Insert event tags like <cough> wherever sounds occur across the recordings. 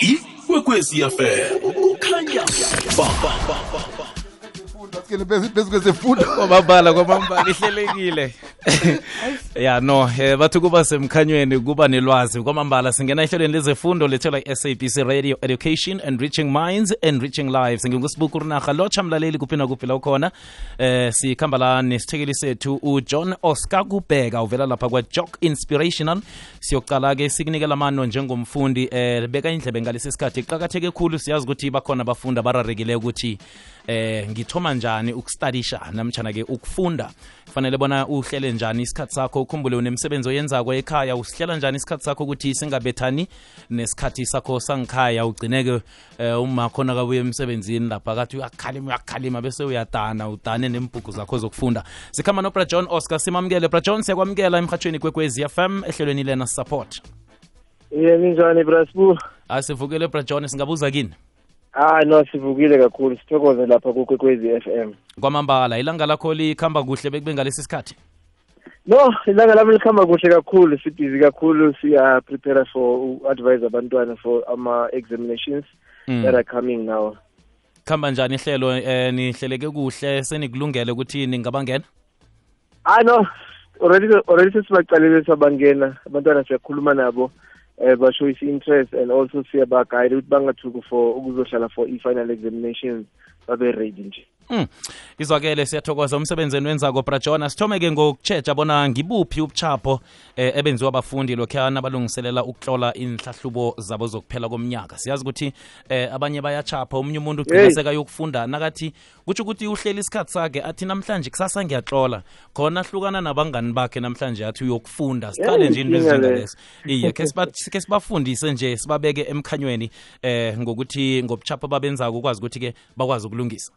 ikwekwesiafela kukhanya ba kwesifundo kwamambala kwamambala. Ihlelekile <laughs> ya no. Eh, bathi kuba semkhanyweni kuba nelwazi. Kwamambala singena ehlelweni lezefundo lethelwa i-sabc radio education and reaching minds enriching lives. Ngingusibuku rinarha lotsha mlaleli kuphi nakuphi la ukhona. Eh sikhamba la nesithekeli sethu ujohn oscar kubheka uvela lapha kwa-jock inspirational. Siyoqala-ke sikunikela mano njengomfundi eh beka indlebe ngalesi sikhathi. Qakatheke khulu siyazi ukuthi bakhona abafundi abararekile ukuthi eh ngithoma njani ukustadisha namtshana-ke ukufunda. Kufanele bona uhlele njani isikhathi sakho? Ukhumbule unemsebenzi oyenzako ekhaya usihlela njani isikhathi sakho ukuthi singabethani nesikhathi sakho sangikhaya? Ugcineke um uma khona kabuye emsebenzini lapha kathi uyakhalima uyakhalima bese uyadana udane nembhuku zakho zokufunda. Sikhamba nobra john oscar simamukele. Bra john siyakwamukela emhatshweni f fm ehlelweni lena support. Ye ninjani brasbu? asivukile bra john singabuza kini? Ah no sivukile kakhulu. Sithokoze lapha kukwekwezi m. Kwamambala ilanga lakho likhamba kuhle bekube ngalesi sikhathi No, ilanga lami likhamba kuhle kakhulu sibhizi kakhulu siya prepare for advise abantwana for ama examinations Mm. that are coming now. khamba njani ihlelo eh, nihleleke kuhle senikulungele ukuthi ningabangena Ah no, already already sesibacalele sabangena abantwana siyakhuluma nabo eh basho is interest and also siyabaguide ukuthi bangathuki for ukuzohlala for i-final examinations babe ready nje. Mm. izwakele siyathokoza. Umsebenzeni wenzako brajona sithome-ke ngokutshetsha bona ngibuphi ubuchapho eh, ebenziwa abafundi lokhuyana abalungiselela ukuhlola inhlahlubo zabo zokuphela komnyaka. Siyazi ukuthi eh, abanye bayachapha omunye umuntu ugcina sekayokufunda nakathi kutsho ukuthi uhleli isikhathi sakhe athi namhlanje kusasa ngiyatlola. Khona ahlukana nabangani bakhe namhlanje athi uyokufunda. Siqale nje into ezinjengaleso le. iye <laughs> ke sibafundise nje sibabeke emkhanyweni eh ngokuthi ngobuchapho babenzako ukwazi ukuthi-ke bakwazi ukulungisa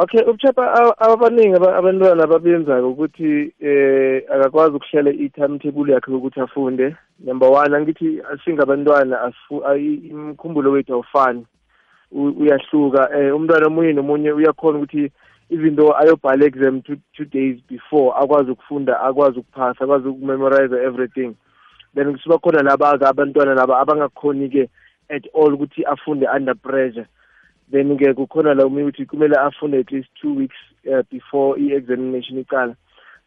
Okay, ubuchapha a- abaningi aba- abantwana babenzayo ukuthi eh akakwazi ukuhlela i-timetable yakhe ukuthi afunde. Number 1 angithi singabantwana asifu ayi- imkhumbulo wethu awufani. U- Uyahluka eh umntwana omunye nomunye uyakhona ukuthi even though ayobhala exam two, two days before akwazi ukufunda akwazi ukuphasa akwazi ukumemorize everything then kusuka khona laba abantwana laba abangakhoni ke at all ukuthi afunde under pressure then ke kukhona la umuntu ukuthi kumele afunde at least two weeks uh, before i-examination iqala.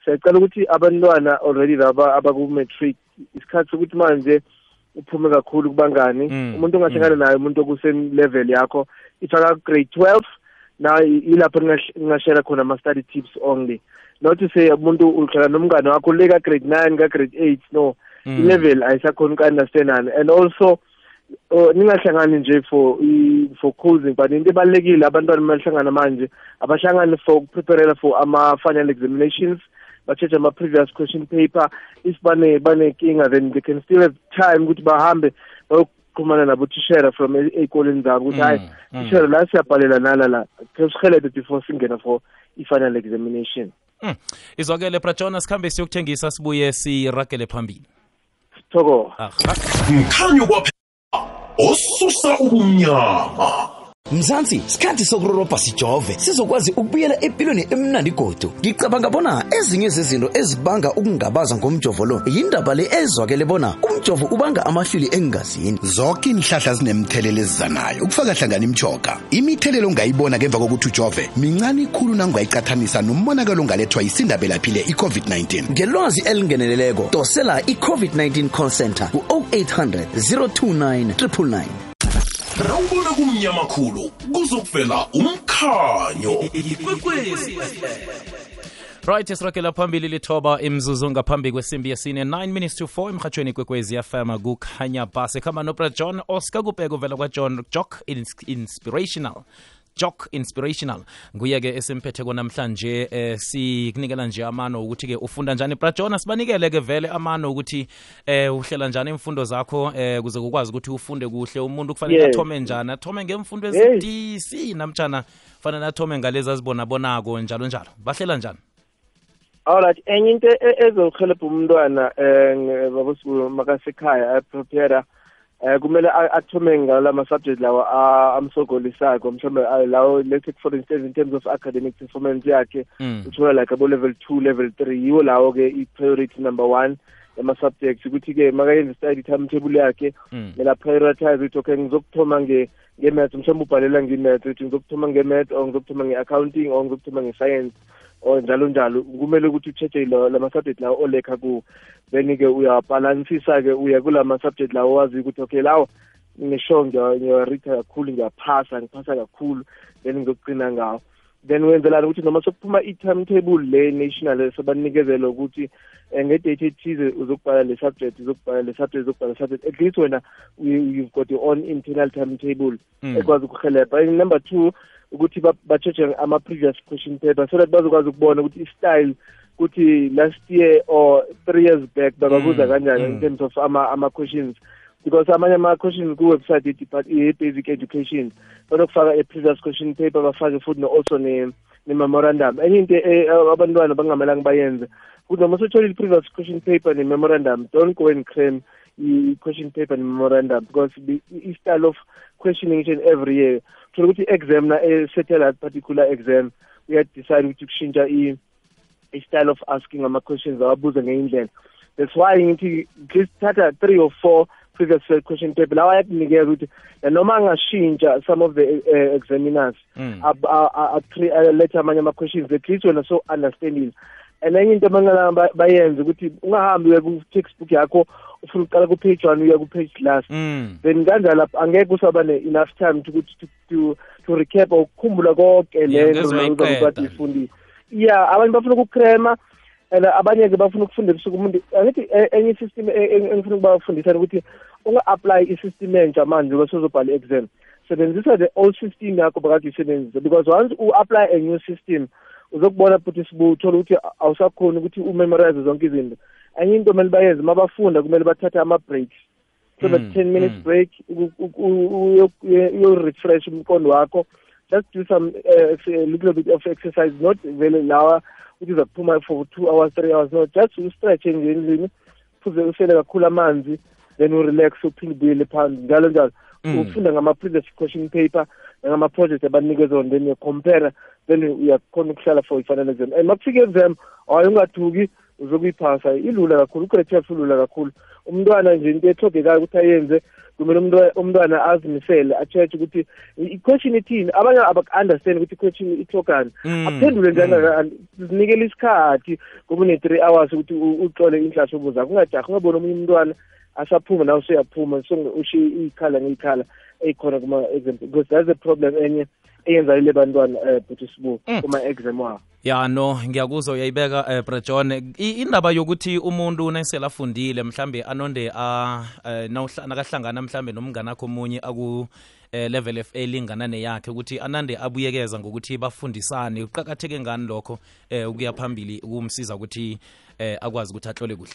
Siyacala ukuthi abantwana already laba abaku-matric isikhathi sokuthi manje uphume kakhulu kubangani. Mm, umuntu ongahlangana naye umuntu okuse-level yakho ifaka grade twelve na ilapho ningashare khona ama-study tips only. Not to say umuntu uhlala nomngane wakho le ka-grade nine ka-grade eight no. Mm. i-level ayisakhona uku-understandana. And also oh, ningahlangani nje for i- for causing but into ebalulekile abantwana mahlangana manje abahlangani for ukupreparela for ama-final examinations ba-check ama-previous question paper. If bane banenkinga then they can still have time ukuthi bahambe bayoqhumana nabotishera from e- ey'koleni zabo ukuthi Mm, hayi mm. tishera la siyabhalela nala la khe sihelede before singena for i-final examination. Mm. izwakele brajona sikhambe siyokuthengisa sibuye siragele phambili Osso Salgunhama! Mzansi sikhathi sokurorobha sijove. Sizokwazi ukubuyela empilweni emnandi godu. Ngicabanga bona ezinye zezinto ezibanga ukungabaza ngomjovo lo yindaba le ezwakele bona umjovo ubanga amahlwili engazini. Zonke inhlahla zinemthelelo ezizanayo. Ukufaka hlangana imchoga imithelelo ongayibona ngemva kokuthi ujove mincane ikhulu nangungayicathanisa nombonakalo ongalethwa yisindabelaphile i-covid-19 ngelwazi elingeneleleko dosela i-covid-19 call center ku-0800 029 999 rawubona kumnyama khulu kuzokuvela umkhanyo. Ikwekwezi right siragela phambili lithoba imzuzu ngaphambi kwesimbi yesine 9 minutes to 4 emhatshweni kwekwezi fm kukhanya basi khamba nobra john oscar kubheka uvela kwajohn jock inspirational jock inspirational. Nguye-ke esimphetheko namhlanje eh, sikunikela nje amano ukuthi-ke ufunda njani. Brajona sibanikele-ke vele amano ukuthi eh, uhlela njani imfundo zakho eh, kuze kukwazi ukuthi ufunde kuhle. Umuntu kufanele Yes. athome njani? Athome ngemfundo Hey. ezidisi namtshana fanele athome ngalezi azibonabonako njalo njalo. Bahlela njani? Alright enye into e- ezohelebha umntwana um babosibu makasekhaya aprepare eh kumele a- athome ngala ma subject lawa a- amsogolisako mhlawumbe ah, lawo let's take for instance in terms of academic performance yakhe Mm. uthola like abo level 2 level 3 yiwo lawo ke i priority number 1 yama-subjects ukuthi-ke makayenza i-study timetable yakhe Mm. mela prioritize ukuthi okay ngizokuthoma nge nge-maths mhlawumbe ubhalela nge-maths ukuthi ngizokuthoma nge-maths or ngizokuthoma nge-accounting or ngizokuthoma nge-science or njalo njalo kumele ukuthi ucheche lama-subject lawo olekha kuwo. Then-ke uyabhalansisa-ke uya kulama-subject lawo waziyo ukuthi okay lawo ngisho ngiyawarita kakhulu ngiyaphasa ngiphasa kakhulu then ngizokugcina ngawo. Then wenzelani ukuthi noma sokuphuma i-timetable le national sebanikezela ukuthi eh, ngedate ethize uzokubhala le subject uzokubhala le subject uzokubhala le subject. At least wena you- you've got your own internal timetable Mm. ekwazi ukuhelebha and number two ukuthi ba- ba-cheche ama-previous question paper so that bazokwazi ukubona ukuthi i-style ukuthi last year or three years back bababuza Mm, kanjani mm. in terms of ama- ama-questions. Because amanye ama-questions ku-website ye-depart- ye-basic education. Banokufaka a-previous question paper bafake futhi no- also ne- ne-memorandum. Enye into eh, abantwana bangamelanga bayenze ukuthi noma sotholile i-previous question paper ne-memorandum don't go and cram i-question paper ne-memorandum because the i-style of questioning each and every year. Thola ukuthi i-exam na esethe that particular exam uyadecide ukuthi kushintsha i-style of asking ama-questions awabuze ngenye indlela that's why ngithi just thatha three or four previous uh, question paper lawa ayakunikeza ukuthi noma angashintsha some of the uh, examiners Mm. alethe amanye ama-questions at least wena so understandile and enye into abangalanga ba- bayenze ukuthi ungahambi uye ku-textbook yakho ufuna uqala ku-page one uya ku-page last Mm. then kanjalo angeke usaba ne-enough time to, to, to, to recap or ukukhumbula konke Yeah, le ngeze nto wayiqeda. uzokwazi uyifundile ya abanye bafuna ukukrema and abanye-ke bafuna ukufunda ebusuku umuntu angithi eh, enye system engifuna ukubafundisa ukuthi unga-apply i-system entsha manje bese uzobhala i-exam sebenzisa the old system yakho bakade uyisebenzisa because once u-apply a new system uzokubona futhi sibu uthola ukuthi awusakhoni ukuthi umemorize zonke izinto. Enye into kumele bayenze uma bafunda kumele bathathe ama-breaks. So that Mm, 10 minutes mm. break uyo-refresh umqondo wakho. Just do some uh, a little bit of exercise not vele lawa ukuthi uzakuphuma for two hours three hours no just ustretch nje endlini phuze usele kakhulu amanzi then urelax uphinde ubuyele phansi njalo njalo. Mm. ufunda ngama-previous question paper nangama-project abanikeza wona then uyacompare then uyakhona ukuhlala for i-final exam. And makufika i-exam hayi ungathuki uzokuyiphasa. Ilula kakhulu ugrade twelve ulula kakhulu. Umntwana nje into ethogekayo ukuthi ayenze kumele umntwa- umntwana azimisele a-cheche ukuthi i-question ithini. Abanye abaku-understand ukuthi i-question ihlogani Mm, aphendule njani zinikele isikhathi ngoba une-three hours ukuthi u- utlole inhlashubo zakho ungajahi ungaboni omunye umntwana asaphuma nawe useyaphuma so ushiye iy'khala ngey'khala ey'khona kuma-exam because that's the problem enye eyenzayo bantwana um but sibu Mm. kuma-exam wabo. Ya no ngiyakuzwa uyayibeka eh, brejon indaba yokuthi umuntu naselafundile mhlambe anonde a uh, nakahlangana mhlambe nomnganakho omunye aku eh, level f elingana neyakhe ukuthi anande abuyekeza ngokuthi bafundisane. Kuqakatheke ngani lokho eh, ukuya phambili ukumsiza ukuthi eh, akwazi ukuthi ahlole kuhle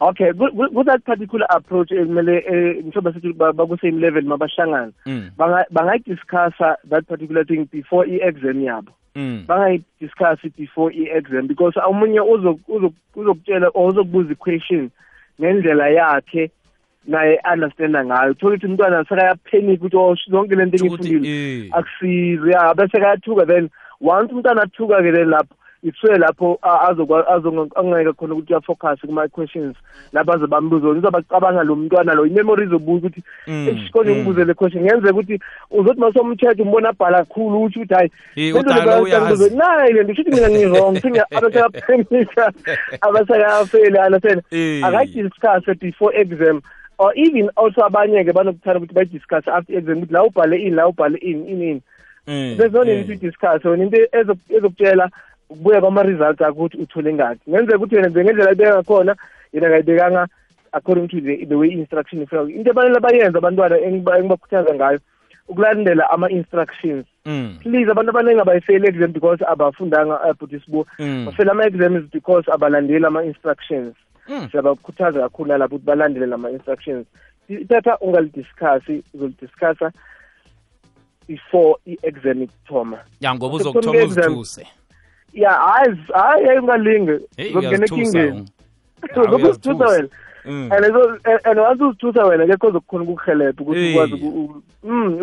okay ku- ku- ku that particular approach ekumele eh, mhlobo sithi ba- bakuse-same level mabahlangana Mm. Banga- bangayidiscussa that particular thing before i-exam yabo Mm. bangayidiscuss before i-exam because omunye uzo- uzo- uzokutshela or uzokubuza i-question ngendlela yakhe naye understanda ngayo uthola ukuthi umntwana sekayapanic ukuthi oh zonke le nto Ukuthi, engiyifundile eh. akusize ya bese kayathuka then once umntwana athuka-ke then lapho ithwe lapho a- azokwa- azonge- angeke khona ukuthi uyafocus kuma-questions lapho aze bambuze wona uzabacabanga lo mntwana lo imemory izobuya ukuthi Mm, esikoleni mm. ngibuze le question ngenzeka ukuthi uzothi masomthetho umbona abhala kakhulu utsho ukuthi hayi Eh, lento udala le uyazi. bayangibuza, nayi le nto shuthi mina ngi-wrong Sengiyabona <laughs> abasakaphemisha abasakafeli understand Eh. akayidiscusse before exam or even also abanye-ke banokuthanda ukuthi bayidiscusse after exam ukuthi la ubhale ini la ubhale ini ini ini Mm, there's no eh. need to discuss wena into ezo- ezokutshela ukubuya kwama-results akho ukuthi uthole ngakhi ngenzeka ukuthi wena nje ngendlela ayibeka ngakhona yena akayibekanga according to the, the way instruction ifika into efanele bayenze abantwana engiba- engibakhuthaza ngayo ukulandela ama-instructions Mm. please abantu abaningi abayifeli exam because abafundanga uh, but sibu Mm. bafela ama-exams because abalandeli ama-instructions Mm. siyabakhuthaza kakhulu nalapho ukuthi balandele lama-instructions ithatha ungalidiscusssi uzolidiscussa before i-exam ikuthoma ya ngoba Ukuthi uzokuthoma kuthome exam. uzithuse ya hayi hayi hayi ungalinge zokungena ekingeni zokuzithusa wena and and once uzithusa wena ke koze kukhona ukuthi ukwazi um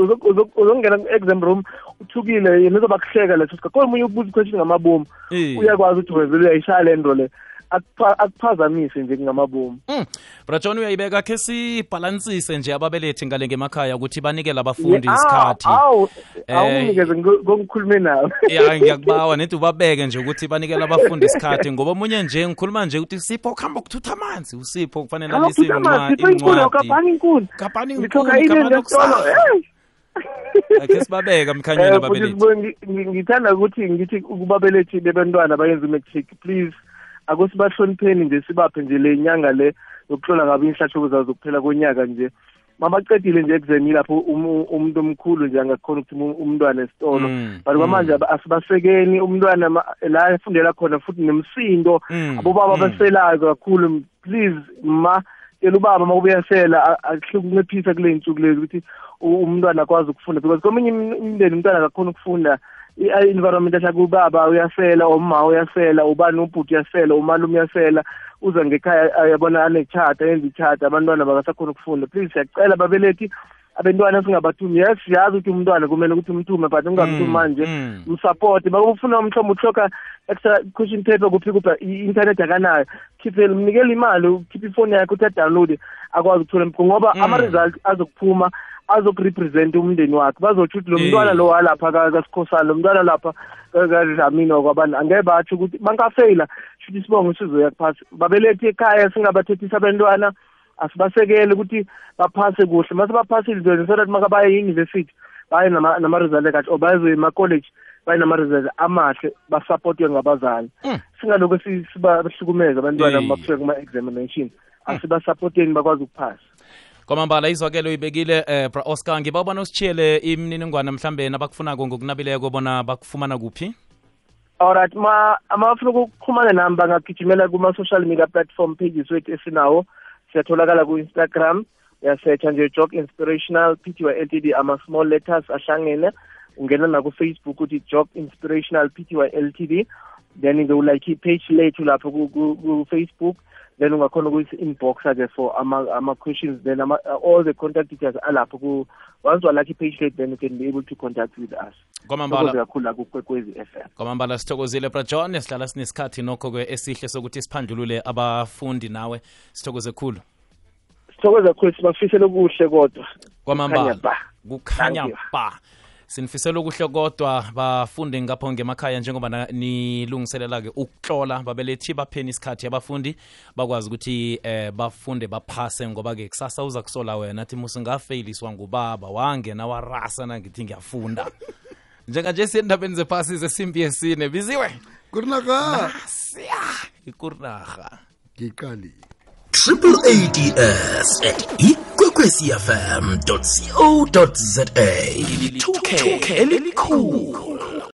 uzokungena ku-exam room uthukile yena uzoba kuhleka leso sikhathi omunye ubuza i-question ngamabomu uyakwazi ukuthi wezele uyayishaya le nto le akuphazamise nje ngamabomu Mm. Brajon uyayibeka khe sibhalansise nje ababelethi ngale ngemakhaya ukuthi banikele abafundi isikhathi. awu Eh, awunginikeze ngokukhulume nawe <laughs> ya ngiyakubawa nedi ubabeke nje ukuthi banikele abafundi isikhathi ngoba omunye nje ngikhuluma nje ukuthi sipho kuhamba ukuthutha amanzi. Usipho kufanele alise Awuthutha sipho inkuni kapani inkuni. Kapani ngithoka ile ngesitolo hey! Akhe sibabeka mkhanyweni Eh, ababelethi. futhi ngi- ngi- ngithanda ukuthi ngithi kubabelethi bebantwana bayenza umatric please. Akusibahlonipheni nje sibaphe nje le nyanga le yokuhlola ngabo inhlahlubo zazo zokuphela konyaka nje. Mabaqedile nje ekuzeni lapho um- umuntu omkhulu nje angakhona ukuthi um- umntwana esitolo. Mm, but kwamanje aba- asibasekeni umntwana ma- la efundela khona futhi nemsindo. Mm, abobaba mm. baselayo kakhulu please ma tela ubaba uma ubuyasela akuhlukunciphisa kule nsuku lezi ukuthi u- umntwana akwazi ukufunda because kweminye im- imindeni umntwana akakhona ukufunda. I-environment ahlala kubaba uyasela uma uyasela ubani ubhuti uyasela umalume uyasela uza ngekhaya ayabona anechata yenza ichata abantwana bakasakhona ukufunda please siyacela babelethi abantwana singabathumi yes siyazi ukuthi umntwana kumele ukuthi umthume but ungamthumi Mm, manje mm. msupport bakufuna mhlawumbe uhloka extra question paper kuphi kupha i-internet akanayo khiphele mnikele imali ukhiphe ifoni yakhe ukuthi adownload akwazi ukuthola impuku ngoba Mm. ama-result azokuphuma azokurepresenta umndeni wakhe. Bazotsho ukuthi lo Eh. mntwana lo walapha ka- kasikhosana lo mntwana lapha ka- kadlamini wakwabani angeke batsho ukuthi bankafeyila shuthi isibongo sizoya kuphasi babelethi ekhaya singabathethisa abantwana. Asibasekele ukuthi baphase kuhle. Mase baphasile then so that makabaye e-university baye nama- nama-result kahle or baye ema-college baye nama-result amahle basupportwe ngabazali. Mm. singalokho si- sibahlukumeza abantwana Eh. bakufika kuma-examination. Asibasupporteni bakwazi ukuphasa. Kwamambala izwakelo uyibekile eh bra oscar ngiba ubona usitshiyele imininingwane mhlambe nabakufunako ngokunabileko bona bakufumana kuphi? Alright ma amafuna ukuxhumana nami bangagijimela kuma-social media platform pages wethu esinawo. Siyatholakala ku-instagram uyasetha nje jog inspirational p t y l t d ama-small letters ahlangene. Ungena nakufacebook uthi jog inspirational p t y l t d. Then ngewulike ipage lethu lapho kufacebook ku- ku-facebook then ungakhona ukuyisi-inboxa-ke for ama- ama-questions then ama, all the contact details alapho ku once i-page late then you can be able to contact with us. Kwamambala. Kakhulu la kukwekwezi f m. Kwamambala sithokozile bra john sihlala sinesikhathi nokho-ke esihle sokuthi siphandlulule abafundi nawe. Sithokoze khulu. Sithokoze kakhulu sibafisele okuhle kodwa. Kwamambala. Kukhanya ba. Sinifisela okuhle kodwa bafunde ngapho ngemakhaya njengoba nilungiselela-ke ukuhlola. Babelethi bapheni isikhathi abafundi bakwazi ukuthi eh bafunde baphase ngoba-ke kusasa uza kusola wena. Athi musingafeyiliswa ngubaba wangena warasa nangithi ngiyafunda. <laughs> Njenganje siyendabeni zephasi zesimbi yesine biziwe? Kurinaka siya ikurinaha ngiqalile triple ads kwekwecfm co za ithuke elikhulu